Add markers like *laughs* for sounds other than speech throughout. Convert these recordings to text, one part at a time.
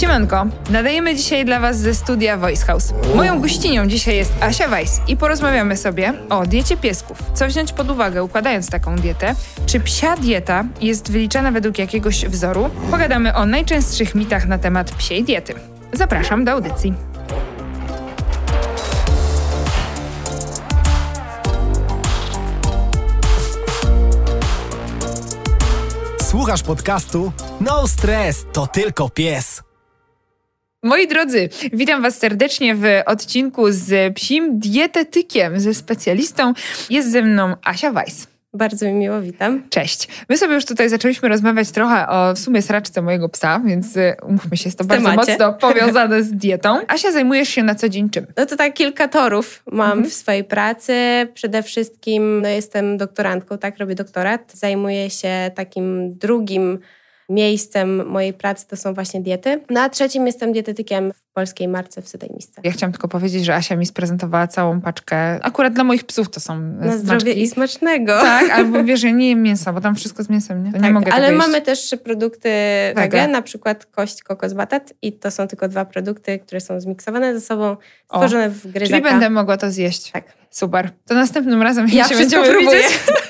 Siemanko, nadajemy dzisiaj dla Was ze studia Voice House. Moją gościnią dzisiaj jest Asia Weiss i porozmawiamy sobie o diecie piesków. Co wziąć pod uwagę układając taką dietę? Czy psia dieta jest wyliczana według jakiegoś wzoru? Pogadamy o najczęstszych mitach na temat psiej diety. Zapraszam do audycji. Słuchasz podcastu? No stres, to tylko pies. Moi drodzy, witam Was serdecznie w odcinku z psim dietetykiem, ze specjalistą. Jest ze mną Asia Weiss. Bardzo mi miło, witam. Cześć. My sobie już tutaj zaczęliśmy rozmawiać trochę o w sumie sraczce mojego psa, więc y, umówmy się, jest to bardzo mocno powiązane z dietą. Asia, zajmujesz się na co dzień czym? No to tak kilka torów mam mhm. w swojej pracy. Przede wszystkim no, jestem doktorantką, tak, robię doktorat. Zajmuję się takim drugim miejscem mojej pracy to są właśnie diety. Na trzecim jestem dietetykiem w polskiej marce w Sydejmisce. Ja chciałam tylko powiedzieć, że Asia mi sprezentowała całą paczkę. Akurat dla moich psów to są Na zdrowie i smacznego. Tak, *laughs* albo wiesz, ja nie jem mięsa, bo tam wszystko z mięsem, nie? To tak, nie mogę ale mamy też produkty wege, na przykład kość kokos batat i to są tylko dwa produkty, które są zmiksowane ze sobą, stworzone o, w gryzaka. Czyli będę mogła to zjeść. Tak. Super. To następnym razem ja się będziemy próbuję. widzieć. *laughs*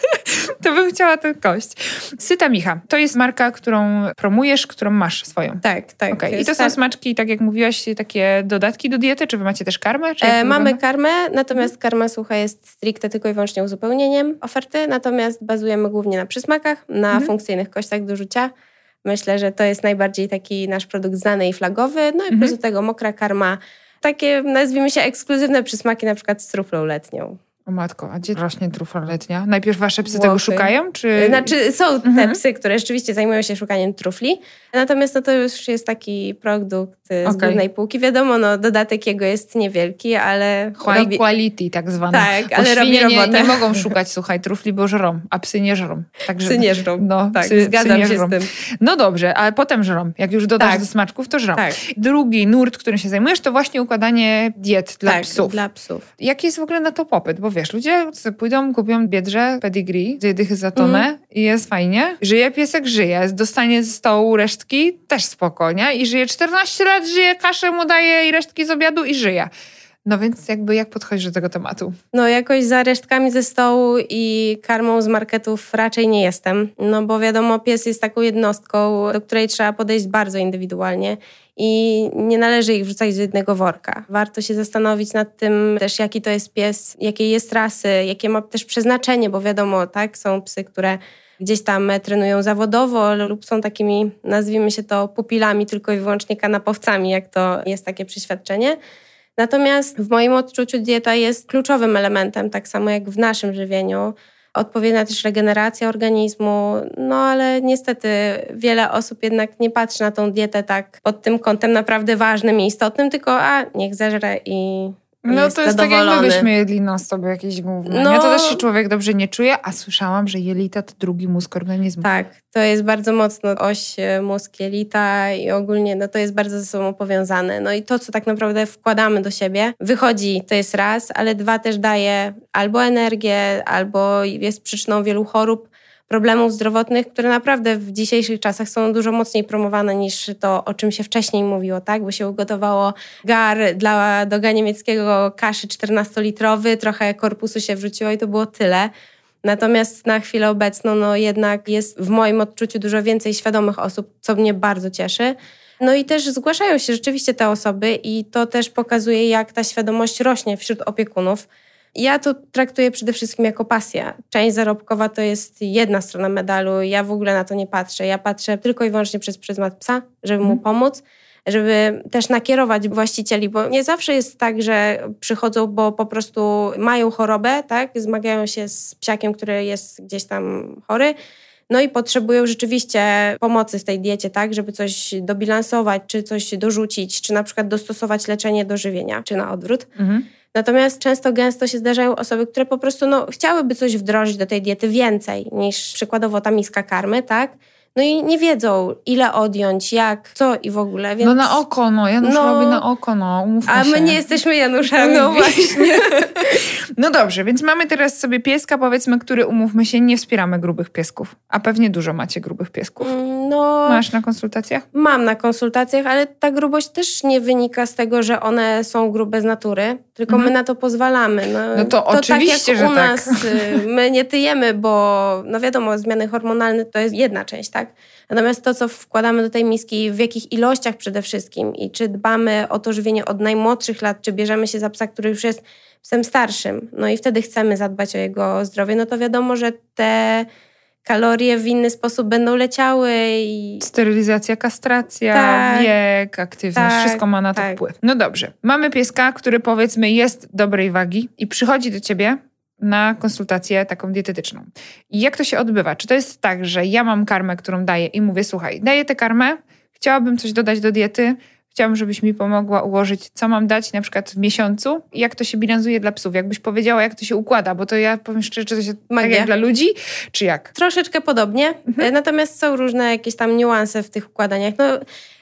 to bym chciała tę kość. Syta Micha. To jest marka, którą promujesz, którą masz swoją. Tak, tak. Okay. I to są smaczki, tak jak mówiłaś, takie dodatki do diety? Czy wy macie też karmę? E, mamy karmę, natomiast karma sucha jest stricte tylko i wyłącznie uzupełnieniem oferty, natomiast bazujemy głównie na przysmakach, na mhm. funkcyjnych kościach do rzucia. Myślę, że to jest najbardziej taki nasz produkt znany i flagowy. No i mhm. plus do tego mokra karma. Takie, nazwijmy się, ekskluzywne przysmaki, na przykład z truflą letnią. O matko, a gdzie rośnie trufa letnia? Najpierw wasze psy Włochy. tego szukają? Czy... Znaczy są te mhm. psy, które rzeczywiście zajmują się szukaniem trufli, natomiast no to już jest taki produkt z okay. głównej półki. Wiadomo, no dodatek jego jest niewielki, ale... High robi... quality tak zwane. Tak, ale robi robotę. Nie, nie mogą *laughs* szukać, słuchaj, trufli, bo żrą, a psy nie żrą. Także, psy nie żrą, no, tak, psy, zgadzam psy się z tym. No dobrze, ale potem żrą. Jak już dodasz tak. do smaczków, to żrą. Tak. Drugi nurt, którym się zajmujesz, to właśnie układanie diet dla tak, psów. dla psów. Jaki jest w ogóle na to popyt? Bo wiesz, ludzie pójdą, kupią biedrze, pedigree, dwie dychy za tonę mm. i jest fajnie. Żyje piesek, żyje. Dostanie z stołu resztki, też spoko, nie? I żyje 14 lat, żyje, kaszę mu daje i resztki z obiadu i żyje. No więc jakby jak podchodzisz do tego tematu? No jakoś za resztkami ze stołu i karmą z marketów raczej nie jestem. No bo wiadomo, pies jest taką jednostką, do której trzeba podejść bardzo indywidualnie i nie należy ich wrzucać do jednego worka. Warto się zastanowić nad tym też, jaki to jest pies, jakiej jest rasy, jakie ma też przeznaczenie, bo wiadomo, tak, są psy, które gdzieś tam trenują zawodowo lub są takimi, nazwijmy się to, pupilami tylko i wyłącznie kanapowcami, jak to jest takie przeświadczenie. Natomiast w moim odczuciu dieta jest kluczowym elementem, tak samo jak w naszym żywieniu. Odpowiednia też regeneracja organizmu, no ale niestety wiele osób jednak nie patrzy na tą dietę tak pod tym kątem naprawdę ważnym i istotnym, tylko a niech zeżre i no jest to jest tak, jak byśmy jedli non stop jakieś główne. No, to też się człowiek dobrze nie czuje, a słyszałam, że jelita to drugi mózg organizmu. Tak, to jest bardzo mocno oś e, mózg jelita i ogólnie no, to jest bardzo ze sobą powiązane. No i to, co tak naprawdę wkładamy do siebie, wychodzi, to jest raz, ale dwa też daje albo energię, albo jest przyczyną wielu chorób, problemów zdrowotnych, które naprawdę w dzisiejszych czasach są dużo mocniej promowane niż to, o czym się wcześniej mówiło, tak? Bo się ugotowało gar dla doga niemieckiego kaszy 14-litrowy, trochę korpusu się wrzuciło i to było tyle. Natomiast na chwilę obecną no jednak jest w moim odczuciu dużo więcej świadomych osób, co mnie bardzo cieszy. No i też zgłaszają się rzeczywiście te osoby i to też pokazuje, jak ta świadomość rośnie wśród opiekunów. Ja to traktuję przede wszystkim jako pasja. Część zarobkowa to jest jedna strona medalu. Ja w ogóle na to nie patrzę. Ja patrzę tylko i wyłącznie przez pryzmat psa, żeby mu mhm. pomóc żeby też nakierować właścicieli, bo nie zawsze jest tak, że przychodzą, bo po prostu mają chorobę, tak? Zmagają się z psiakiem, który jest gdzieś tam chory. No i potrzebują rzeczywiście pomocy w tej diecie, tak, żeby coś dobilansować, czy coś dorzucić, czy na przykład dostosować leczenie do żywienia, czy na odwrót. Mhm. Natomiast często gęsto się zdarzają osoby, które po prostu no, chciałyby coś wdrożyć do tej diety więcej niż przykładowo ta miska karmy, tak? No i nie wiedzą, ile odjąć, jak, co i w ogóle. Więc... No na oko, no. Janusz No. robi na oko, no. Umówmy A się. my nie jesteśmy Januszami. No właśnie. *laughs* No dobrze, więc mamy teraz sobie pieska, powiedzmy, który, umówmy się, nie wspieramy grubych piesków. A pewnie dużo macie grubych piesków. Mm, No, Masz na konsultacjach? mam na konsultacjach, ale ta grubość też nie wynika z tego, że one są grube z natury, tylko Mhm. my na to pozwalamy. No, No to oczywiście, tak jak że u tak. nas y, my nie tyjemy, bo no wiadomo, zmiany hormonalne to jest jedna część, tak? Natomiast to, co wkładamy do tej miski, w jakich ilościach przede wszystkim i czy dbamy o to żywienie od najmłodszych lat, czy bierzemy się za psa, który już jest psem starszym, no i wtedy chcemy zadbać o jego zdrowie, no to wiadomo, że te kalorie w inny sposób będą leciały i Sterylizacja, kastracja, Tak. wiek, aktywność, Tak, wszystko ma na to tak. wpływ. No dobrze. Mamy pieska, który powiedzmy jest dobrej wagi i przychodzi do ciebie na konsultację taką dietetyczną. I jak to się odbywa? Czy to jest tak, że ja mam karmę, którą daję i mówię, słuchaj, daję tę karmę, chciałabym coś dodać do diety, chciałabym, żebyś mi pomogła ułożyć, co mam dać na przykład w miesiącu i jak to się bilansuje dla psów. Jakbyś powiedziała, jak to się układa, bo to ja powiem szczerze, czy to się tak Magia. jak dla ludzi, czy jak? Troszeczkę podobnie, Mhm. e, natomiast są różne jakieś tam niuanse w tych układaniach. No,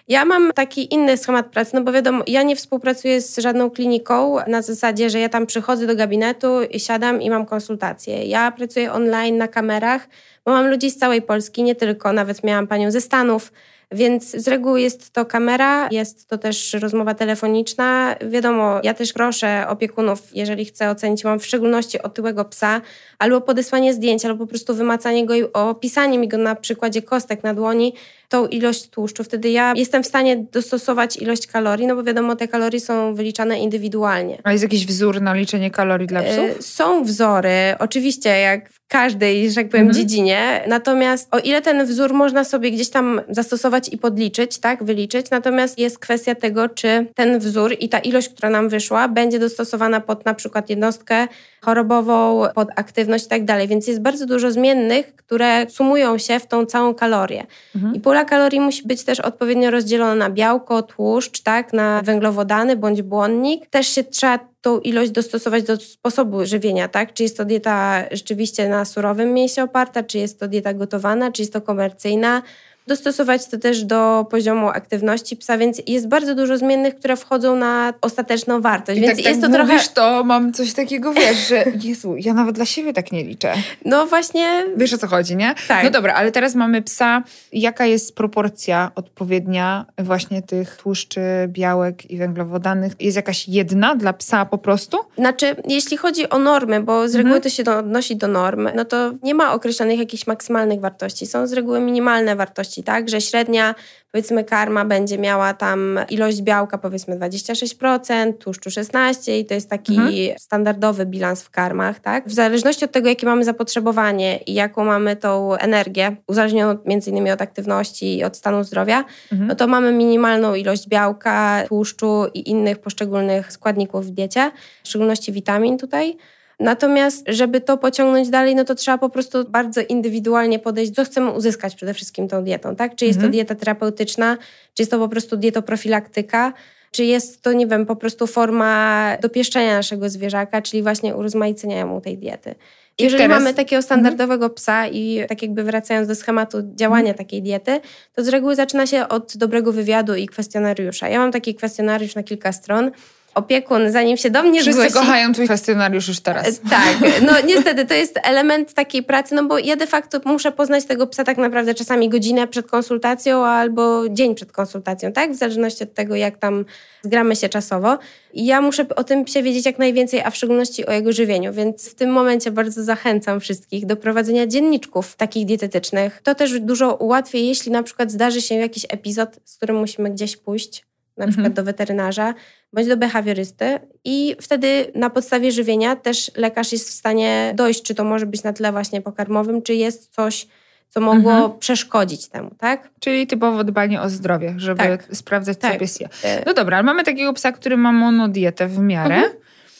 ja mam taki inny schemat pracy, no bo wiadomo, ja nie współpracuję z żadną kliniką na zasadzie, że ja tam przychodzę do gabinetu, siadam i mam konsultacje. Ja pracuję online na kamerach, bo mam ludzi z całej Polski, nie tylko, nawet miałam panią ze Stanów, więc z reguły jest to kamera, jest to też rozmowa telefoniczna. Wiadomo, ja też proszę opiekunów, jeżeli chcę ocenić, mam w szczególności otyłego psa, albo podesłanie zdjęć, albo po prostu wymacanie go i opisanie mi go na przykładzie kostek na dłoni, tą ilość tłuszczu. Wtedy ja jestem w stanie dostosować ilość kalorii, no bo wiadomo, te kalorie są wyliczane indywidualnie. A jest jakiś wzór na liczenie kalorii dla psów? E, Są wzory, oczywiście, jak w każdej, że tak powiem, Mhm. dziedzinie. Natomiast o ile ten wzór można sobie gdzieś tam zastosować i podliczyć, tak, wyliczyć, natomiast jest kwestia tego, czy ten wzór i ta ilość, która nam wyszła, będzie dostosowana pod na przykład jednostkę chorobową, pod aktywność i tak dalej. Więc jest bardzo dużo zmiennych, które sumują się w tą całą kalorię. Mhm. I pula kalorii musi być też odpowiednio rozdzielona na białko, tłuszcz, tak, na węglowodany bądź błonnik. Też się trzeba tą ilość dostosować do sposobu żywienia, tak? Czy jest to dieta rzeczywiście na surowym mięsie oparta, czy jest to dieta gotowana, czy jest to komercyjna. Dostosować to też do poziomu aktywności psa, więc jest bardzo dużo zmiennych, które wchodzą na ostateczną wartość. I więc tak, jest tak to trochę. mówisz, to mam coś takiego, wiesz, że *laughs* Jezu, ja nawet dla siebie tak nie liczę. No właśnie. Wiesz o co chodzi, nie? Tak. No dobra, ale teraz mamy psa. Jaka jest proporcja odpowiednia właśnie tych tłuszczy, białek i węglowodanów? Jest jakaś jedna dla psa po prostu? Znaczy, jeśli chodzi o normy, bo z reguły Mhm. to się odnosi do norm, no to nie ma określonych jakichś maksymalnych wartości. Są z reguły minimalne wartości, tak? Że średnia, powiedzmy, karma będzie miała tam ilość białka, powiedzmy 26%, tłuszczu 16% i to jest taki Mhm. standardowy bilans w karmach, tak? W zależności od tego, jakie mamy zapotrzebowanie i jaką mamy tą energię, uzależnioną między innymi od aktywności i od stanu zdrowia, Mhm. no to mamy minimalną ilość białka, tłuszczu i innych poszczególnych składników w diecie, w szczególności witamin tutaj. Natomiast, żeby to pociągnąć dalej, no to trzeba po prostu bardzo indywidualnie podejść, co chcemy uzyskać przede wszystkim tą dietą, tak? Czy jest Mhm. to dieta terapeutyczna, czy jest to po prostu dietoprofilaktyka, czy jest to, nie wiem, po prostu forma dopieszczenia naszego zwierzaka, czyli właśnie urozmaicenia mu tej diety. I Jeżeli teraz- mamy takiego standardowego psa i tak jakby wracając do schematu działania takiej diety, to z reguły zaczyna się od dobrego wywiadu i kwestionariusza. Ja mam taki kwestionariusz na kilka stron. Opiekun, zanim się do mnie Wszyscy zgłosi... kochają twój kwestionariusz już teraz. E, Tak, no niestety to jest element takiej pracy, no bo ja de facto muszę poznać tego psa tak naprawdę czasami godzinę przed konsultacją albo dzień przed konsultacją, tak? W zależności od tego, jak tam zgramy się czasowo. I ja muszę o tym psie wiedzieć jak najwięcej, a w szczególności o jego żywieniu, więc w tym momencie bardzo zachęcam wszystkich do prowadzenia dzienniczków takich dietetycznych. To też dużo ułatwi, jeśli na przykład zdarzy się jakiś epizod, z którym musimy gdzieś pójść, na Mhm. przykład do weterynarza, bądź do behawiorysty i wtedy na podstawie żywienia też lekarz jest w stanie dojść, czy to może być na tle właśnie pokarmowym, czy jest coś, co mogło Mhm. przeszkodzić temu, tak? Czyli typowo dbanie o zdrowie, żeby Tak. sprawdzać, co Tak. pies je. E, No dobra, ale mamy takiego psa, który ma monodietę w miarę. Mhm.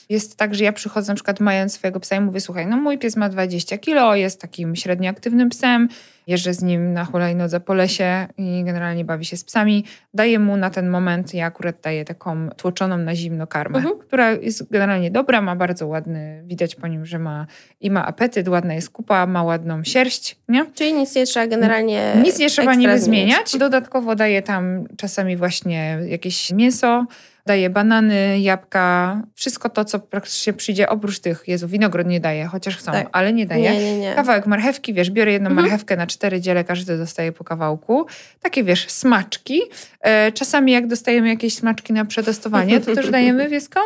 Jest tak, że ja przychodzę na przykład mając swojego psa i mówię, słuchaj, no mój pies ma 20 kilo, jest takim średnio aktywnym psem, jeżdżę z nim na hulajnodze po lesie i generalnie bawi się z psami. Daję mu na ten moment, ja akurat daję taką tłoczoną na zimno karmę, Mhm. która jest generalnie dobra, ma bardzo ładny, widać po nim, że ma i ma apetyt, ładna jest kupa, ma ładną sierść, nie? Czyli nic nie trzeba generalnie. Nic nie trzeba niby zmieniać. zmieniać. Dodatkowo daję tam czasami właśnie jakieś mięso, daję banany, jabłka, wszystko to, co praktycznie przyjdzie oprócz tych. Jezu, winogron nie daję, chociaż chcą, Tak. ale nie daję. Nie, nie, nie. Kawałek marchewki, wiesz, biorę jedną Mhm. marchewkę na cztery dziele, każdy dostaje po kawałku. Takie, wiesz, smaczki. E, czasami jak dostajemy jakieś smaczki na przetestowanie, to też dajemy *laughs* wieskom.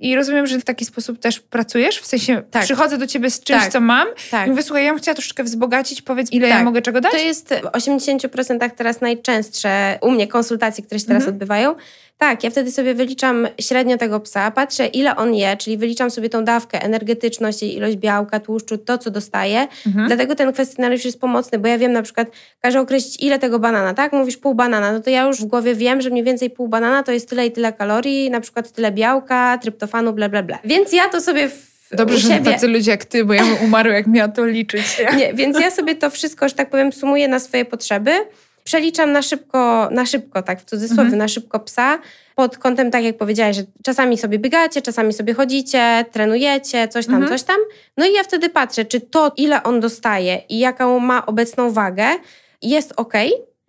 I rozumiem, że w taki sposób też pracujesz? W sensie Tak. przychodzę do ciebie z czymś, Tak. co mam Tak. i mówię, słuchaj, ja bym chciała troszeczkę wzbogacić, powiedz, ile ja Tak. mogę czego dać? To jest w 80% teraz najczęstsze u mnie konsultacje, które się teraz Mhm. odbywają. Tak, ja wtedy sobie wyliczam średnio tego psa, patrzę ile on je, czyli wyliczam sobie tą dawkę, energetyczność, ilość białka, tłuszczu, to co dostaje. Mhm. Dlatego ten kwestionariusz jest pomocny, bo ja wiem na przykład, każe określić ile tego banana, tak? Mówisz pół banana, no to ja już w głowie wiem, że mniej więcej pół banana to jest tyle i tyle kalorii, na przykład tyle białka, tryptofanu, bla bla bla. Więc ja to sobie w, Dobrze, u że siebie... tacy ludzie jak ty, bo ja bym umarła, jak miała to liczyć. *laughs* Nie, więc ja sobie to wszystko, że tak powiem, sumuję na swoje potrzeby. Przeliczam na szybko, na szybko, tak w cudzysłowie, Mhm. na szybko psa. Pod kątem, tak jak powiedziałaś, że czasami sobie biegacie, czasami sobie chodzicie, trenujecie, coś tam, Mhm. coś tam. No i ja wtedy patrzę, czy to, ile on dostaje i jaką ma obecną wagę, jest ok.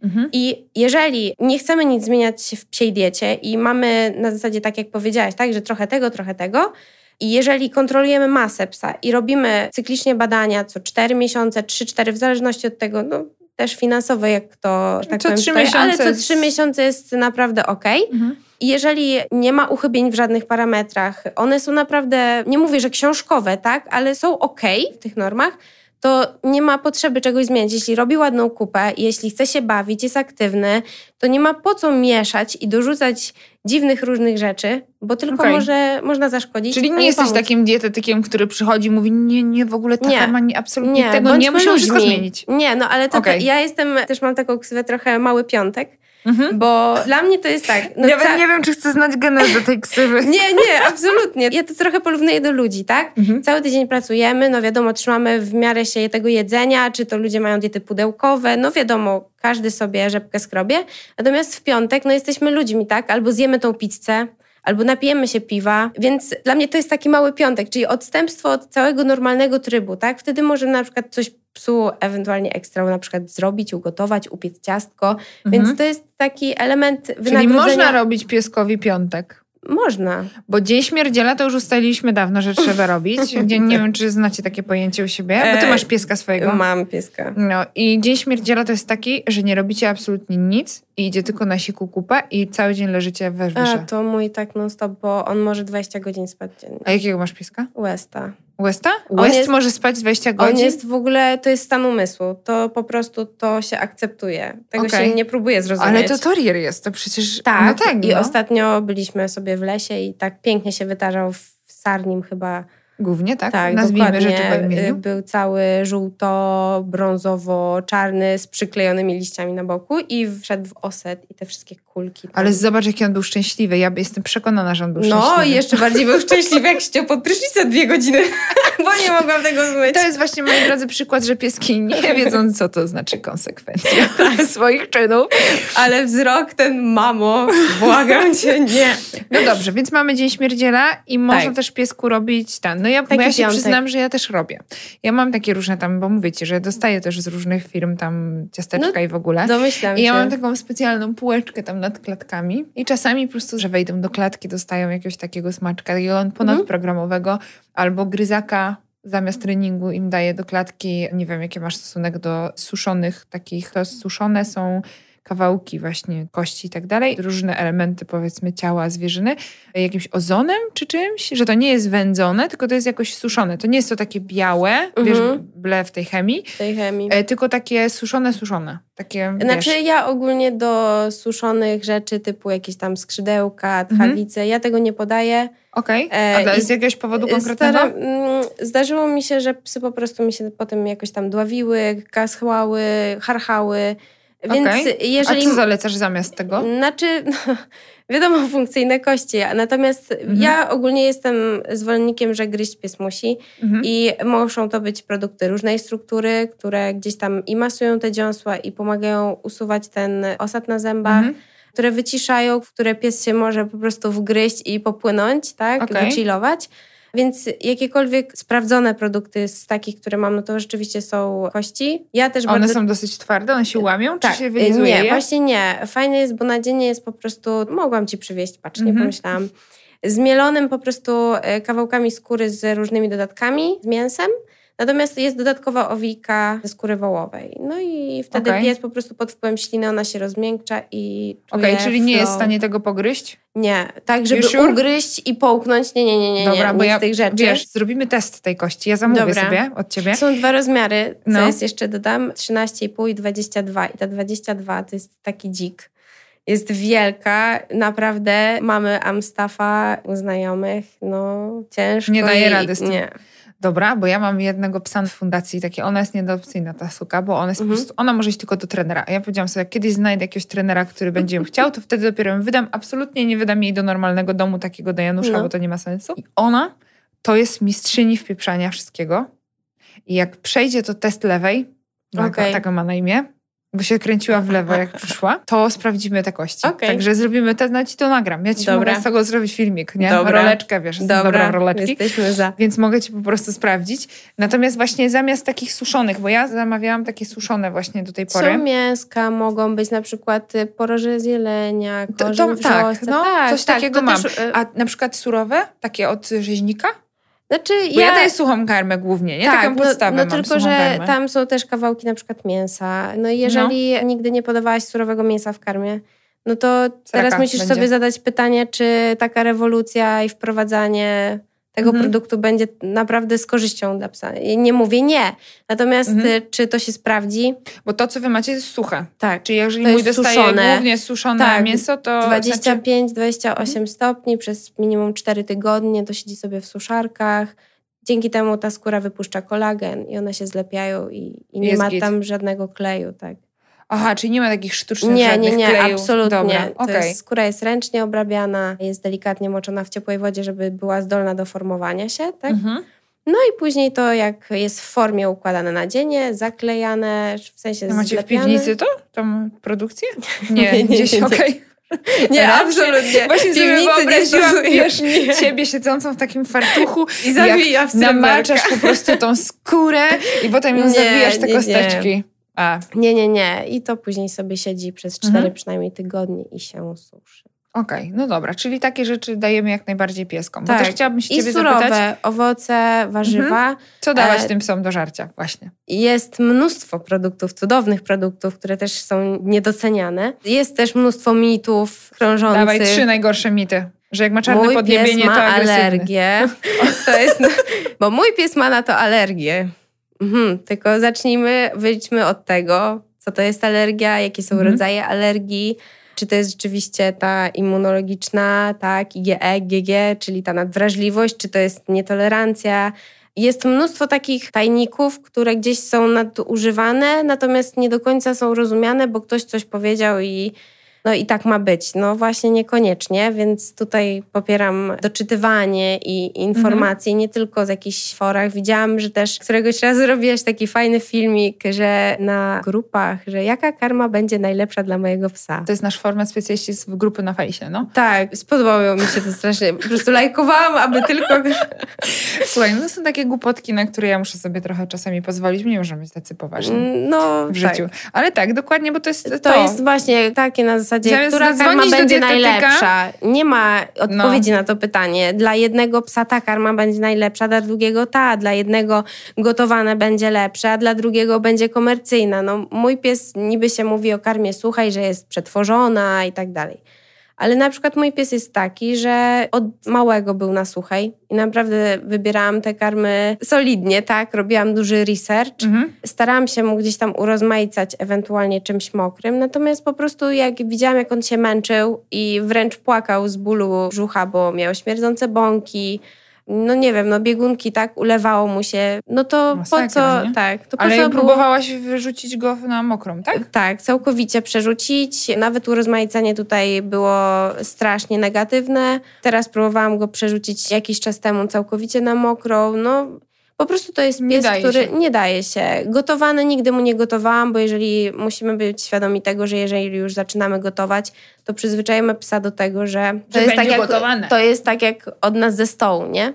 Mhm. I jeżeli nie chcemy nic zmieniać w psiej diecie i mamy na zasadzie, tak jak powiedziałaś, tak, że trochę tego, trochę tego, i jeżeli kontrolujemy masę psa i robimy cyklicznie badania co 4 miesiące, 3-4, w zależności od tego, no też finansowo, jak to, tak Co powiem, trzy stoi, ale miesiące co 3 miesiące jest naprawdę ok. Mhm. I jeżeli nie ma uchybień w żadnych parametrach, one są naprawdę, nie mówię, że książkowe, tak, ale są ok w tych normach, to nie ma potrzeby czegoś zmieniać. Jeśli robi ładną kupę, jeśli chce się bawić, jest aktywny, to nie ma po co mieszać i dorzucać dziwnych różnych rzeczy, bo tylko Okej. może, można zaszkodzić. Czyli nie jesteś pomóc. takim dietetykiem, który przychodzi i mówi, nie, nie, w ogóle taka Nie. ma nie, absolutnie tego, bądźmy nie, musimy wszystko ludźmi. zmienić. Nie, no ale to, Okej. to ja jestem, też mam taką ksywę trochę mały piątek, Mhm. bo dla mnie to jest tak. No Nawet ca- nie wiem, czy chcę znać genezę tej ksywy. *laughs* Nie, nie, absolutnie. Ja to trochę porównuję do ludzi, tak? Mhm. Cały tydzień pracujemy, no wiadomo, trzymamy w miarę się tego jedzenia, czy to ludzie mają diety pudełkowe, no wiadomo, każdy sobie rzepkę skrobie. Natomiast w piątek, no jesteśmy ludźmi, tak? Albo zjemy tą pizzę, albo napijemy się piwa, więc dla mnie to jest taki mały piątek, czyli odstępstwo od całego normalnego trybu, tak? Wtedy możemy na przykład coś psu ewentualnie ekstra na przykład zrobić, ugotować, upiec ciastko, Mhm. więc to jest taki element Czyli wynagrodzenia. można robić pieskowi piątek. Można. Bo Dzień Śmierdziela to już ustaliliśmy dawno, że trzeba robić. *laughs* Nie, nie wiem, czy znacie takie pojęcie u siebie, bo ty E, masz pieska swojego. Mam pieska. No i Dzień Śmierdziela to jest taki, że nie robicie absolutnie nic i idzie tylko na siku kupę i cały dzień leżycie we A, to mój tak non-stop, bo on może 20 godzin spać dziennie. A jakiego masz pieska? Westa. Westa? On West jest- może spać 20 godzin? On jest w ogóle, to jest stan umysłu. To po prostu to się akceptuje. Tego Okej. się nie próbuje zrozumieć. Ale to torier jest, to przecież... Tak, no tak i no. ostatnio byliśmy sobie w lesie i tak pięknie się wytarzał w Sarnim chyba. Głównie, tak? Tak, Nazwijmy dokładnie. rzeczy po Y, imieniu. Był cały żółto-brązowo-czarny z przyklejonymi liściami na boku i wszedł w oset i te wszystkie kulki. tam. Ale zobacz, jaki on był szczęśliwy. Ja jestem przekonana, że on był No szczęśliwy. i jeszcze bardziej był szczęśliwy, jak siedział pod prysznicem dwie godziny, *laughs* bo nie mogłam tego zmyć. To jest właśnie, moi drodzy, przykład, że pieski nie *laughs* wiedzą, co to znaczy konsekwencja *laughs* swoich czynów. Ale wzrok ten, mamo, błagam cię, nie. No dobrze, więc mamy Dzień Śmierdziela i można Tak. też piesku robić ten. No ja, bo ja się piątek. przyznam, że ja też robię. Ja mam takie różne tam, bo mówię ci, że dostaję też z różnych firm tam ciasteczka i w ogóle. Domyślam I ja się. mam taką specjalną półeczkę tam nad klatkami i czasami po prostu, że wejdą do klatki, dostają jakiegoś takiego smaczka, takiego ponadprogramowego albo gryzaka zamiast treningu im daję do klatki. Nie wiem, jaki masz stosunek do suszonych takich. To suszone są kawałki właśnie kości i tak dalej, różne elementy powiedzmy ciała zwierzyny, jakimś ozonem czy czymś, że to nie jest wędzone, tylko to jest jakoś suszone. To nie jest to takie białe, wiesz, Mhm. ble w tej chemii, tej chemii. e, tylko takie suszone, suszone. Takie, Znaczy wiesz, ja ogólnie do suszonych rzeczy typu jakieś tam skrzydełka, tchawice, ja tego nie podaję. Okej. E, A dla- i z jakiegoś powodu konkretnego? Staram, mm, zdarzyło mi się, że psy po prostu mi się potem jakoś tam dławiły, kaschłały, harchały. Więc Okej. jeżeli... A co zalecasz zamiast tego? Znaczy, no, *laughs* wiadomo, funkcyjne kości. Natomiast Mhm. ja ogólnie jestem zwolennikiem, że gryźć pies musi. Mhm. I muszą to być produkty różnej struktury, które gdzieś tam i masują te dziąsła i pomagają usuwać ten osad na zębach, Mhm. które wyciszają, w które pies się może po prostu wgryźć i popłynąć, tak? Okej. Wychillować. Więc jakiekolwiek sprawdzone produkty z takich, które mam, no to rzeczywiście są kości. Ja też One bardzo są dosyć twarde, one się łamią, tak, czy się wylizuje nie, je? właśnie nie. Fajne jest, bo na dziennie jest po prostu, mogłam ci przywieźć, patrz, nie Mhm. pomyślałam. Zmielonym po prostu e, kawałkami skóry z różnymi dodatkami, z mięsem. Natomiast jest dodatkowa owika ze skóry wołowej. No i wtedy Okej. pies po prostu pod wpływem śliny ona się rozmiękcza i czuje Okej, czyli nie jest w flow. stanie tego pogryźć? Nie, tak żeby sure? ugryźć i połknąć. Nie, nie, nie, nie, Dobra, nie, bo ja, z tych rzeczy. wiesz, zrobimy test tej kości. Ja zamówię Dobra. sobie od ciebie. Są dwa rozmiary, co No. jest jeszcze dodam, 13,5 i 22. I ta 22 to jest taki dzik. Jest wielka, naprawdę mamy Amstaffa u znajomych, no ciężko. Nie daje jej- rady z tym. Nie. Dobra, bo ja mam jednego psa w fundacji, takie, ona jest nieadopcyjna ta suka, bo ona jest Mhm. po prostu, ona może iść tylko do trenera. A ja powiedziałam sobie, jak kiedyś znajdę jakiegoś trenera, który będzie ją chciał, to wtedy dopiero ją wydam. Absolutnie nie wydam jej do normalnego domu takiego do Janusza, No. bo to nie ma sensu. I ona to jest mistrzyni wpieprzania wszystkiego. I jak przejdzie to test lewej, okay. Okej. taka ma na imię, bo się kręciła w lewo jak przyszła, to sprawdzimy te kości. Okej. Także zrobimy test, no ci to nagram. Ja ci Dobra. mogę z tego zrobić filmik, nie? Dobra. Roleczkę, wiesz, dobra w roleczki. jesteśmy za. Więc mogę ci po prostu sprawdzić. Natomiast właśnie zamiast takich suszonych, bo ja zamawiałam takie suszone właśnie do tej pory. Są mięska, mogą być na przykład y, poroże z jelenia, To, korzeń to, tak, wrzosta. no, tak, coś tak, takiego to mam. Też, y, A na przykład surowe, takie od rzeźnika? Znaczy Bo ja, ja, daję suchą karmę głównie, nie? Tak, Taką no, podstawę no, mam, tylko, że karmę. tam są też kawałki na przykład mięsa. No i jeżeli nigdy nie podawałaś surowego mięsa w karmie, no to teraz musisz będzie. sobie zadać pytanie, czy taka rewolucja i wprowadzanie tego Mhm. produktu będzie naprawdę z korzyścią dla psa. I Nie mówię nie. Natomiast Mhm. y, czy to się sprawdzi? Bo to, co wy macie, jest suche. Tak. Czyli jeżeli mój dostaje suszone. głównie suszone Tak, mięso, to znaczy, 25-28 stopni przez minimum 4 tygodnie, to siedzi sobie w suszarkach. Dzięki temu ta skóra wypuszcza kolagen i one się zlepiają i, i nie Jest ma git. tam żadnego kleju. Tak. Aha, czyli nie ma takich sztucznych Nie, nie, nie, klejów. absolutnie. Dobra, okej. jest, skóra jest ręcznie obrabiana, jest delikatnie moczona w ciepłej wodzie, żeby była zdolna do formowania się. Tak? Mhm. No i później to, jak jest w formie układane na dzienie, zaklejane, w sensie To macie w piwnicy to? Tą produkcję? *laughs* Nie, Nie, nie, gdzieś, nie, nie. okej. Nie, Właśnie- absolutnie. Właśnie sobie Piwnicy nie wyobraziłam, wiesz, ciebie siedzącą w takim fartuchu I zawija w namaczasz po prostu tą skórę i potem ją Nie, zawijasz te nie, nie. kosteczki. A, Nie, nie, nie. I to później sobie siedzi przez cztery Mhm. przynajmniej tygodnie i się suszy. okej, no dobra, czyli takie rzeczy dajemy jak najbardziej pieskom. Bo Tak. też chciałabym się I ciebie surowe, zapytać, Mhm. owoce, warzywa. co dawać e, tym psom do żarcia właśnie. Jest mnóstwo produktów, cudownych produktów, które też są niedoceniane. Jest też mnóstwo mitów krążących. Dawaj trzy najgorsze mity. Że jak ma czarne mój podniebienie, pies ma to agresywny. alergię. *laughs* To jest, bo mój pies ma na to alergię. Mhm, tylko zacznijmy, wyjdźmy od tego, co to jest alergia, jakie są Mhm. rodzaje alergii. Czy to jest rzeczywiście ta immunologiczna, tak, IgE, GG, czyli ta nadwrażliwość, czy to jest nietolerancja. Jest mnóstwo takich tajników, które gdzieś są nadużywane, natomiast nie do końca są rozumiane, bo ktoś coś powiedział i no i tak ma być. No właśnie niekoniecznie, więc tutaj popieram doczytywanie i informacje, nie tylko z jakichś forach. Widziałam, że też któregoś razu robiłaś taki fajny filmik, że na grupach, że jaka karma będzie najlepsza dla mojego psa. To jest nasz format specjaliści z grupy na fejsie, no. Tak, spodobało mi się to strasznie. Po prostu lajkowałam, aby tylko... Słuchaj, no to są takie głupotki, na które ja muszę sobie trochę czasami pozwolić. Nie możemy być tacy poważni No, w życiu. Ale tak, dokładnie, bo to jest to. To, jest właśnie takie na zasadzie, Zamiast która karma będzie najlepsza. Nie ma odpowiedzi na to pytanie. Dla jednego psa ta karma będzie najlepsza, dla drugiego ta. Dla jednego gotowane będzie lepsze, a dla drugiego będzie komercyjna. No, mój pies niby się mówi o karmie słuchaj, że jest przetworzona i tak dalej. Ale na przykład mój pies jest taki, że od małego był na suchej i naprawdę wybierałam te karmy solidnie, tak? Robiłam duży research. Mhm. Starałam się mu gdzieś tam urozmaicać ewentualnie czymś mokrym, natomiast po prostu jak widziałam, jak on się męczył i wręcz płakał z bólu brzucha, bo miał śmierdzące bąki, no nie wiem, no biegunki, tak, ulewało mu się, no to Masakra, po co, nie? tak, to po Ale co było- próbowałaś wyrzucić go na mokrą, tak? tak, całkowicie przerzucić. Nawet urozmaicenie tutaj było strasznie negatywne. Teraz próbowałam go przerzucić jakiś czas temu całkowicie na mokrą. No, po prostu to jest Nie pies, daje który się. nie daje się. Gotowany nigdy mu nie gotowałam, bo jeżeli musimy być świadomi tego, że jeżeli już zaczynamy gotować, to przyzwyczajamy psa do tego, że to, Że jest, tak jak, to jest tak jak od nas ze stołu, nie?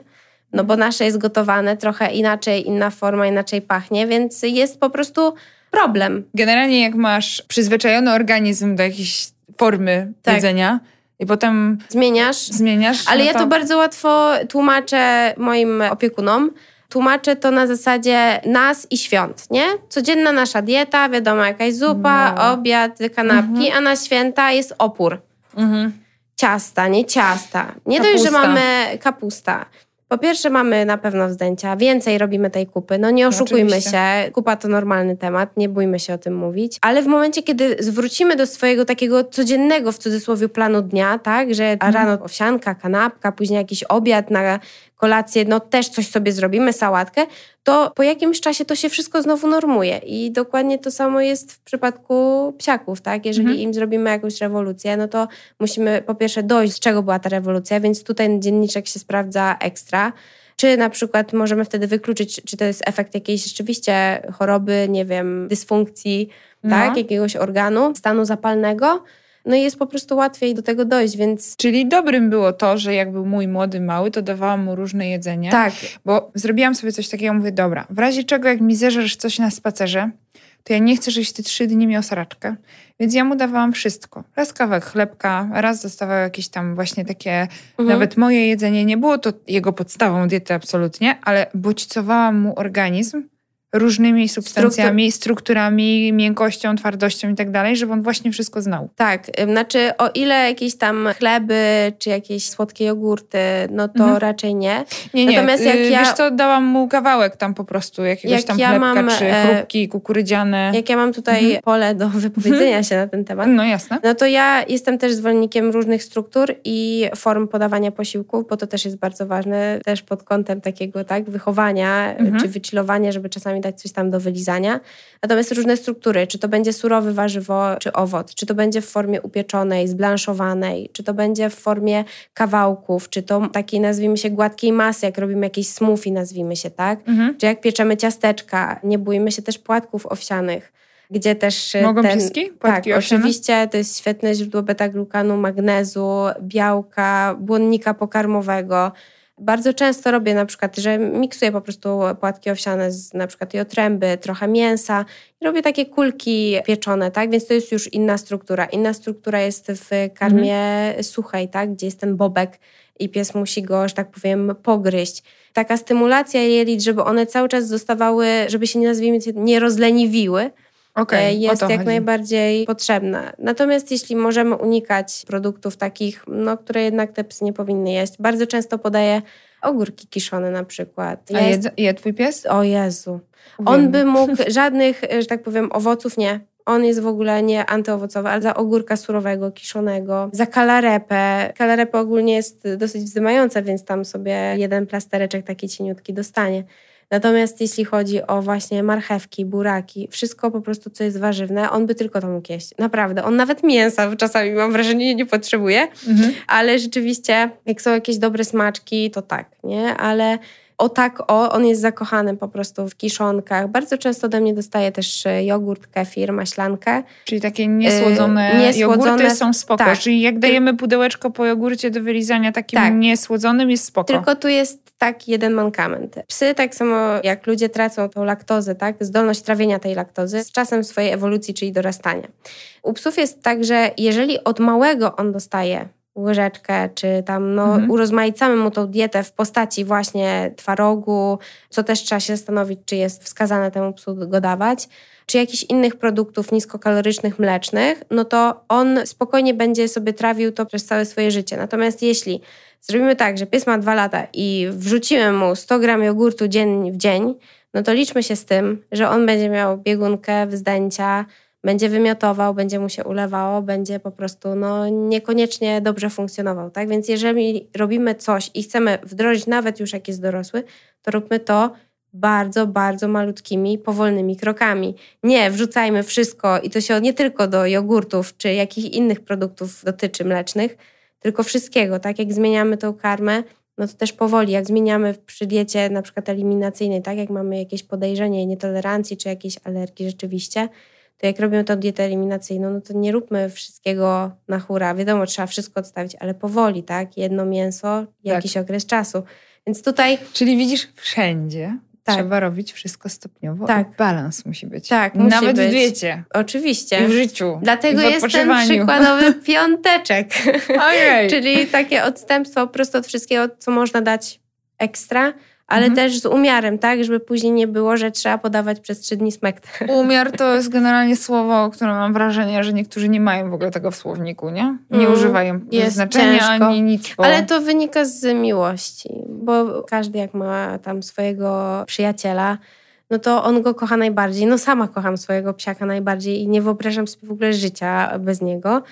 No bo nasze jest gotowane trochę inaczej, inna forma, inaczej pachnie, więc jest po prostu problem. Generalnie jak masz przyzwyczajony organizm do jakiejś formy Tak. jedzenia i potem Zmieniasz, zmieniasz. Ale no ja to bardzo łatwo tłumaczę moim opiekunom. Tłumaczę to na zasadzie nas i świąt, nie? Codzienna nasza dieta, wiadomo, jakaś zupa, No. obiad, kanapki, a na święta jest opór. Mhm. Ciasta, nie ciasta. Nie dość, że Kapusta. mamy kapusta. Po pierwsze mamy na pewno wzdęcia, więcej robimy tej kupy. No nie oszukujmy oczywiście. się, kupa to normalny temat, nie bójmy się o tym mówić. Ale w momencie, kiedy zwrócimy do swojego takiego codziennego, w cudzysłowie, planu dnia, tak, że rano owsianka, kanapka, później jakiś obiad na kolację, no też coś sobie zrobimy, sałatkę, to po jakimś czasie to się wszystko znowu normuje. I dokładnie to samo jest w przypadku psiaków, tak? Jeżeli Mhm. im zrobimy jakąś rewolucję, no to musimy po pierwsze dojść, z czego była ta rewolucja, więc tutaj dzienniczek się sprawdza ekstra. Czy na przykład możemy wtedy wykluczyć, czy to jest efekt jakiejś rzeczywiście choroby, nie wiem, dysfunkcji, No. tak? Jakiegoś organu, stanu zapalnego. No i jest po prostu łatwiej do tego dojść, więc Czyli dobrym było to, że jak był mój młody mały, to dawałam mu różne jedzenie. tak, Bo zrobiłam sobie coś takiego, mówię, dobra, w razie czego jak mi zeżesz coś na spacerze, to ja nie chcę, żebyś ty trzy dni miał saraczkę. Więc ja mu dawałam wszystko. Raz kawałek chlebka, raz dostawał jakieś tam właśnie takie, Mhm. nawet moje jedzenie. Nie było to jego podstawą diety absolutnie, ale bodźcowałam mu organizm różnymi substancjami, strukturami, miękkością, twardością i tak dalej, żeby on właśnie wszystko znał. Tak, znaczy o ile jakieś tam chleby czy jakieś słodkie jogurty, no to Mhm. raczej nie. Nie, nie. Natomiast jak y, ja- Wiesz co, dałam mu kawałek tam po prostu, jakiegoś Jak tam ja chlebka, mam, czy e, chrupki kukurydziane. Jak ja mam tutaj Mhm. pole do wypowiedzenia się na ten temat, No jasne. no to ja jestem też zwolennikiem różnych struktur i form podawania posiłków, bo to też jest bardzo ważne, też pod kątem takiego tak wychowania Mhm. czy wychillowania, żeby czasami dać coś tam do wylizania. Natomiast różne struktury, czy to będzie surowe warzywo, czy owoc, czy to będzie w formie upieczonej, zblanszowanej, czy to będzie w formie kawałków, czy to takiej nazwijmy się gładkiej masy, jak robimy jakieś smoothie, nazwijmy się, tak? Mhm. Czy jak pieczemy ciasteczka, nie bójmy się też płatków owsianych, gdzie też e, Mogą ten... pieski? Tak, owsiane? oczywiście to jest świetne źródło beta-glukanu, magnezu, białka, błonnika pokarmowego. Bardzo często robię na przykład, że miksuję po prostu płatki owsiane z na przykład i otręby, trochę mięsa i robię takie kulki pieczone, tak? Więc to jest już inna struktura. Inna struktura jest w karmie suchej, tak? Gdzie jest ten bobek i pies musi go, że tak powiem, pogryźć. Taka stymulacja jelit, żeby one cały czas zostawały, żeby się nazwijmy, nie rozleniwiły, Okej, e, jest jak chodzi. najbardziej potrzebna. Natomiast jeśli możemy unikać produktów takich, no, które jednak te psy nie powinny jeść, bardzo często podaję ogórki kiszone na przykład. A Ja jedz, je twój pies? jest, o Jezu. On Uwielbiam. by mógł *laughs* żadnych, e, że tak powiem, owoców nie. On jest w ogóle nie antyowocowy, ale za ogórka surowego, kiszonego, za kalarepę. Kalarepę ogólnie jest dosyć wzdymająca, więc tam sobie jeden plastereczek taki cieniutki dostanie. Natomiast jeśli chodzi o właśnie marchewki, buraki, wszystko po prostu, co jest warzywne, on by tylko to mógł jeść. Naprawdę. On nawet mięsa czasami, mam wrażenie, nie potrzebuje, Mhm. ale rzeczywiście, jak są jakieś dobre smaczki, to tak, nie? Ale o tak, o, on jest zakochany po prostu w kiszonkach. Bardzo często ode mnie dostaje też e, jogurt, kefir, maślankę. Czyli takie niesłodzone, Yy, niesłodzone- jogurty są spoko. tak. Czyli jak dajemy pudełeczko po jogurcie do wylizania takim Tak. niesłodzonym jest spoko. Tylko tu jest tak jeden mankament. Psy, tak samo jak ludzie tracą tą laktozę, tak, zdolność trawienia tej laktozy z czasem swojej ewolucji, czyli dorastania. U psów jest tak, że jeżeli od małego on dostaje łyżeczkę, czy tam no, Mhm. urozmaicamy mu tą dietę w postaci właśnie twarogu, co też trzeba się zastanowić, czy jest wskazane temu psu go dawać, czy jakichś innych produktów niskokalorycznych, mlecznych, no to on spokojnie będzie sobie trawił to przez całe swoje życie. Natomiast jeśli zrobimy tak, że pies ma dwa lata i wrzucimy mu 100 gram jogurtu dzień w dzień, no to liczmy się z tym, że on będzie miał biegunkę, wzdęcia, będzie wymiotował, będzie mu się ulewało, będzie po prostu no, niekoniecznie dobrze funkcjonował. Tak? Więc jeżeli robimy coś i chcemy wdrożyć nawet już jak jest dorosły, to róbmy to bardzo, bardzo malutkimi, powolnymi krokami. Nie wrzucajmy wszystko i to się nie tylko do jogurtów czy jakichś innych produktów dotyczy mlecznych, tylko wszystkiego. Tak jak zmieniamy tą karmę, no to też powoli, jak zmieniamy przy diecie na przykład eliminacyjnej, tak jak mamy jakieś podejrzenie nietolerancji czy jakiejś alergii rzeczywiście, to jak robimy tą dietę eliminacyjną, no to nie róbmy wszystkiego na hura. Wiadomo, trzeba wszystko odstawić, ale powoli, tak? Jedno mięso, jakiś tak. okres czasu. Więc tutaj... Czyli widzisz, wszędzie tak. Trzeba robić wszystko stopniowo. Tak. balans musi być. Tak, musi Nawet być. w diecie. Oczywiście. I w życiu. Dlatego jest ten przykładowy *laughs* piąteczek. Ojej. *laughs* Czyli takie odstępstwo prosto od wszystkiego, co można dać ekstra, ale mhm. też z umiarem, tak, żeby później nie było, że trzeba podawać przez trzy dni smekt. *laughs* Umiar to jest generalnie słowo, które mam wrażenie, że niektórzy nie mają w ogóle tego w słowniku, nie? Nie mm, używają jest znaczenia ciężko. ani nic. Bo... Ale to wynika z miłości, bo każdy jak ma tam swojego przyjaciela, no to on go kocha najbardziej. No sama kocham swojego psiaka najbardziej i nie wyobrażam sobie w ogóle życia bez niego.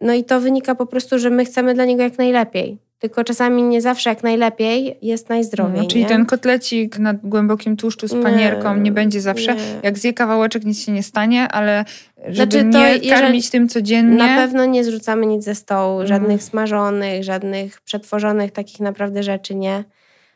No i to wynika po prostu, że my chcemy dla niego jak najlepiej. Tylko czasami nie zawsze jak najlepiej jest najzdrowiej. No, czyli nie? ten kotlecik na głębokim tłuszczu z panierką nie, nie będzie zawsze. Nie. Jak zje kawałeczek, nic się nie stanie, ale żeby znaczy nie karmić tym codziennie. Na pewno nie zrzucamy nic ze stołu, mm. żadnych smażonych, żadnych przetworzonych takich naprawdę rzeczy nie.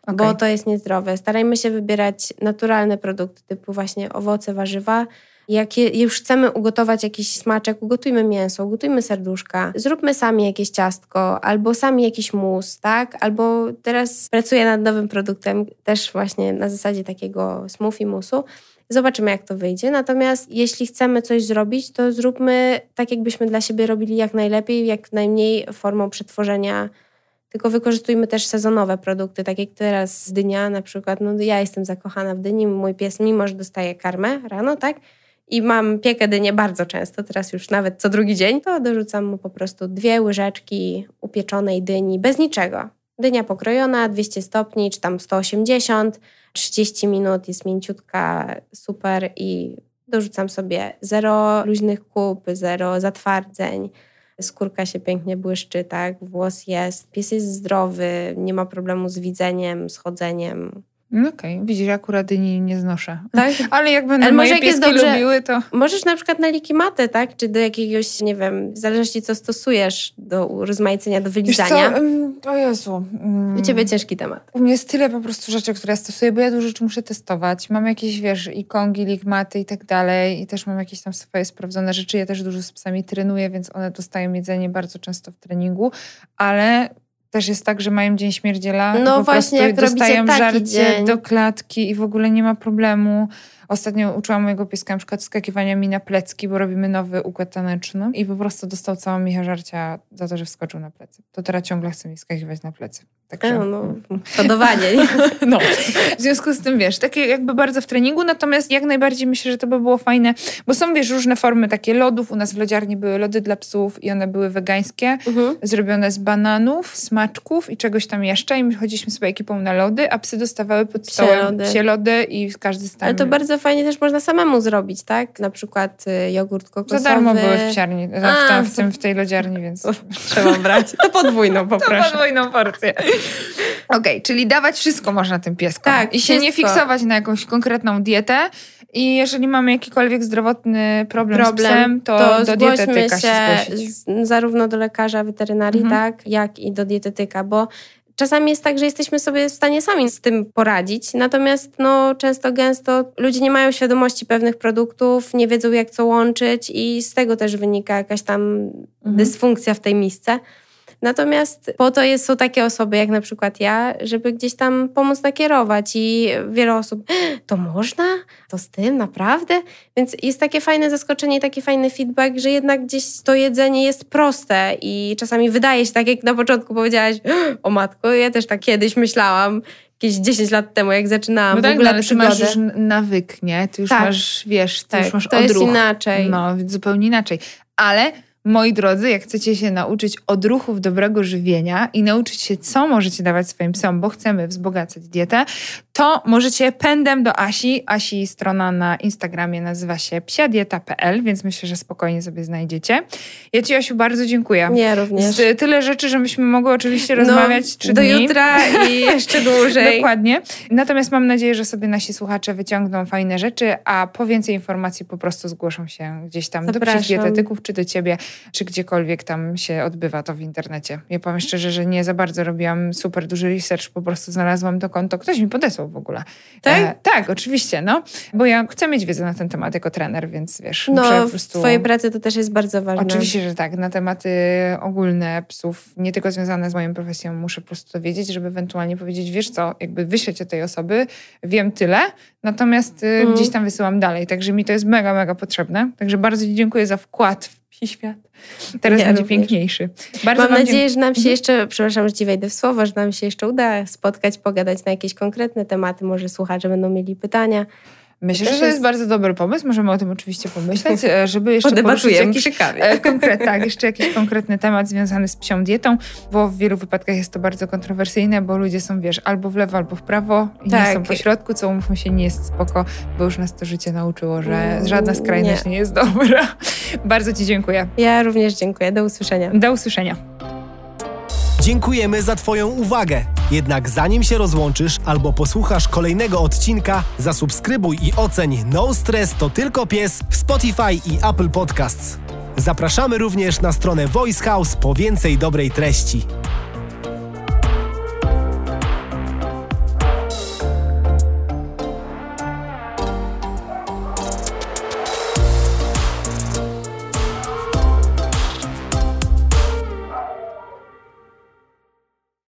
Okay. Bo to jest niezdrowe. Starajmy się wybierać naturalne produkty, typu właśnie owoce, warzywa, jak już chcemy ugotować jakiś smaczek, ugotujmy mięso, ugotujmy serduszka, zróbmy sami jakieś ciastko, albo sami jakiś mus, tak? Albo teraz pracuję nad nowym produktem, też właśnie na zasadzie takiego smoothie musu. Zobaczymy, jak to wyjdzie. Natomiast jeśli chcemy coś zrobić, to zróbmy tak, jakbyśmy dla siebie robili jak najlepiej, jak najmniej formą przetworzenia tylko wykorzystujmy też sezonowe produkty, tak jak teraz dynia na przykład. No ja jestem zakochana w dyni, mój pies, mimo że dostaje karmę rano, tak, i mam piekę dynię bardzo często, teraz już nawet co drugi dzień, to dorzucam mu po prostu dwie łyżeczki upieczonej dyni bez niczego. Dynia pokrojona, 200 stopni, czy tam 180, 30 minut, jest mięciutka, super i dorzucam sobie zero luźnych kup, zero zatwardzeń, skórka się pięknie błyszczy, tak, włos jest, pies jest zdrowy, nie ma problemu z widzeniem, z chodzeniem, okej, okay. widzisz, akurat dyni nie znoszę. Tak? *laughs* Ale jak będą Ale moje jak pieski dobrze, lubiły, to... Możesz na przykład na likimatę, tak? Czy do jakiegoś, nie wiem, w zależności co stosujesz do urozmaicenia, do wylizania. Co? O Jezu. U Ciebie ciężki temat. U mnie jest tyle po prostu rzeczy, które ja stosuję, bo ja dużo rzeczy muszę testować. Mam jakieś, wiesz, ikongi, ligmaty i tak dalej i też mam jakieś tam swoje sprawdzone rzeczy. Ja też dużo z psami trenuję, więc one dostają jedzenie bardzo często w treningu, ale też jest tak, że mają dzień śmierdziela. No właśnie, jak dostają żarcie do klatki i w ogóle nie ma problemu. Ostatnio uczyłam mojego pieska na przykład skakiwania mi na plecki, bo robimy nowy układ taneczny i po prostu dostał całą micha żarcia za to, że wskoczył na plecy. To teraz ciągle chce mi skakiwać na plecy. Także... No, *laughs* no, hodowanie. *laughs* no. W związku z tym, wiesz, takie jakby bardzo w treningu, natomiast jak najbardziej myślę, że to by było fajne, bo są, wiesz, różne formy takie lodów. U nas w lodziarni były lody dla psów i one były wegańskie, mhm. zrobione z bananów, smaczków i czegoś tam jeszcze i my chodziliśmy sobie ekipą na lody, a psy dostawały pod stołem psie lody, i każdy stał. Ale to bardzo fajnie też można samemu zrobić, tak? Na przykład y, jogurt kokosowy. Za darmo były w psiarni, w, tam, w, tym, w tej lodziarni, więc *laughs* trzeba brać. To podwójną *laughs* poproszę. To podwójną porcję. Okej, okay, czyli dawać wszystko można tym pieskom. Tak, I się nie fiksować na jakąś konkretną dietę. I jeżeli mamy jakikolwiek zdrowotny problem, problem z psem, to, to do dietetyka się, się z, zarówno do lekarza weterynarii, mhm. tak, jak i do dietetyka, bo Czasami jest tak, że jesteśmy sobie w stanie sami z tym poradzić, natomiast no, często, gęsto ludzie nie mają świadomości pewnych produktów, nie wiedzą jak co łączyć i z tego też wynika jakaś tam mhm. dysfunkcja w tej misce. Natomiast po to jest, są takie osoby jak na przykład ja, żeby gdzieś tam pomóc nakierować i wiele osób, to można? To z tym? Naprawdę? Więc jest takie fajne zaskoczenie, taki fajny feedback, że jednak gdzieś to jedzenie jest proste i czasami wydaje się, tak jak na początku powiedziałaś, o matko, ja też tak kiedyś myślałam, jakieś 10 lat temu, jak zaczynałam no tak, w ogóle no, ale ty masz już nawyk, nie? Ty już tak, masz, wiesz, ty tak, już masz to odruch. jest inaczej. No, zupełnie inaczej. Ale Moi drodzy, jak chcecie się nauczyć odruchów dobrego żywienia i nauczyć się, co możecie dawać swoim psom, bo chcemy wzbogacać dietę, to możecie pędem do Asi. Asi strona na Instagramie nazywa się psiadieta.pl, więc myślę, że spokojnie sobie znajdziecie. Ja Ci, Asiu, bardzo dziękuję. Nie, również. Z tyle rzeczy, że myśmy mogły oczywiście rozmawiać no, trzy do dni. jutra i *laughs* jeszcze dłużej. Dokładnie. Natomiast mam nadzieję, że sobie nasi słuchacze wyciągną fajne rzeczy, a po więcej informacji po prostu zgłoszą się gdzieś tam Zapraszam. do dietetyków, czy do ciebie, czy gdziekolwiek tam się odbywa to w internecie. Ja powiem szczerze, że nie za bardzo robiłam super duży research, po prostu znalazłam to konto. Ktoś mi podesłał w ogóle. Tak? E, tak, oczywiście, no. Bo ja chcę mieć wiedzę na ten temat jako trener, więc wiesz, muszę No, po w prostu... twojej pracy to też jest bardzo ważne. Oczywiście, że tak. Na tematy ogólne psów, nie tylko związane z moją profesją, muszę po prostu to wiedzieć, żeby ewentualnie powiedzieć, wiesz co, jakby wyśleć o tej osoby, wiem tyle, natomiast y, Mhm. gdzieś tam wysyłam dalej. Także mi to jest mega, mega potrzebne. Także bardzo Ci dziękuję za wkład w psi świat. Teraz Ja będzie również. piękniejszy. Bardzo Mam nadzieję, że nam się Mhm. jeszcze, przepraszam, że ci wejdę w słowo, że nam się jeszcze uda spotkać, pogadać na jakieś konkretne tematy. Może słuchacze będą mieli pytania. Myślę, że to jest bardzo dobry pomysł. Możemy o tym oczywiście pomyśleć, e, żeby jeszcze poruszyć jakiś, przy kawie. e, konkret, tak, jeszcze jakiś konkretny temat związany z psią dietą, bo w wielu wypadkach jest to bardzo kontrowersyjne, bo ludzie są, wiesz, albo w lewo, albo w prawo i nie Tak. są po środku, co umówmy się nie jest spoko, bo już nas to życie nauczyło, że Mm, żadna skrajność nie, jest dobra. *laughs* bardzo Ci dziękuję. Ja również dziękuję. Do usłyszenia. Do usłyszenia. Dziękujemy za Twoją uwagę. Jednak zanim się rozłączysz albo posłuchasz kolejnego odcinka, zasubskrybuj i oceń No Stress to tylko pies w Spotify i Apple Podcasts. Zapraszamy również na stronę Voice House po więcej dobrej treści.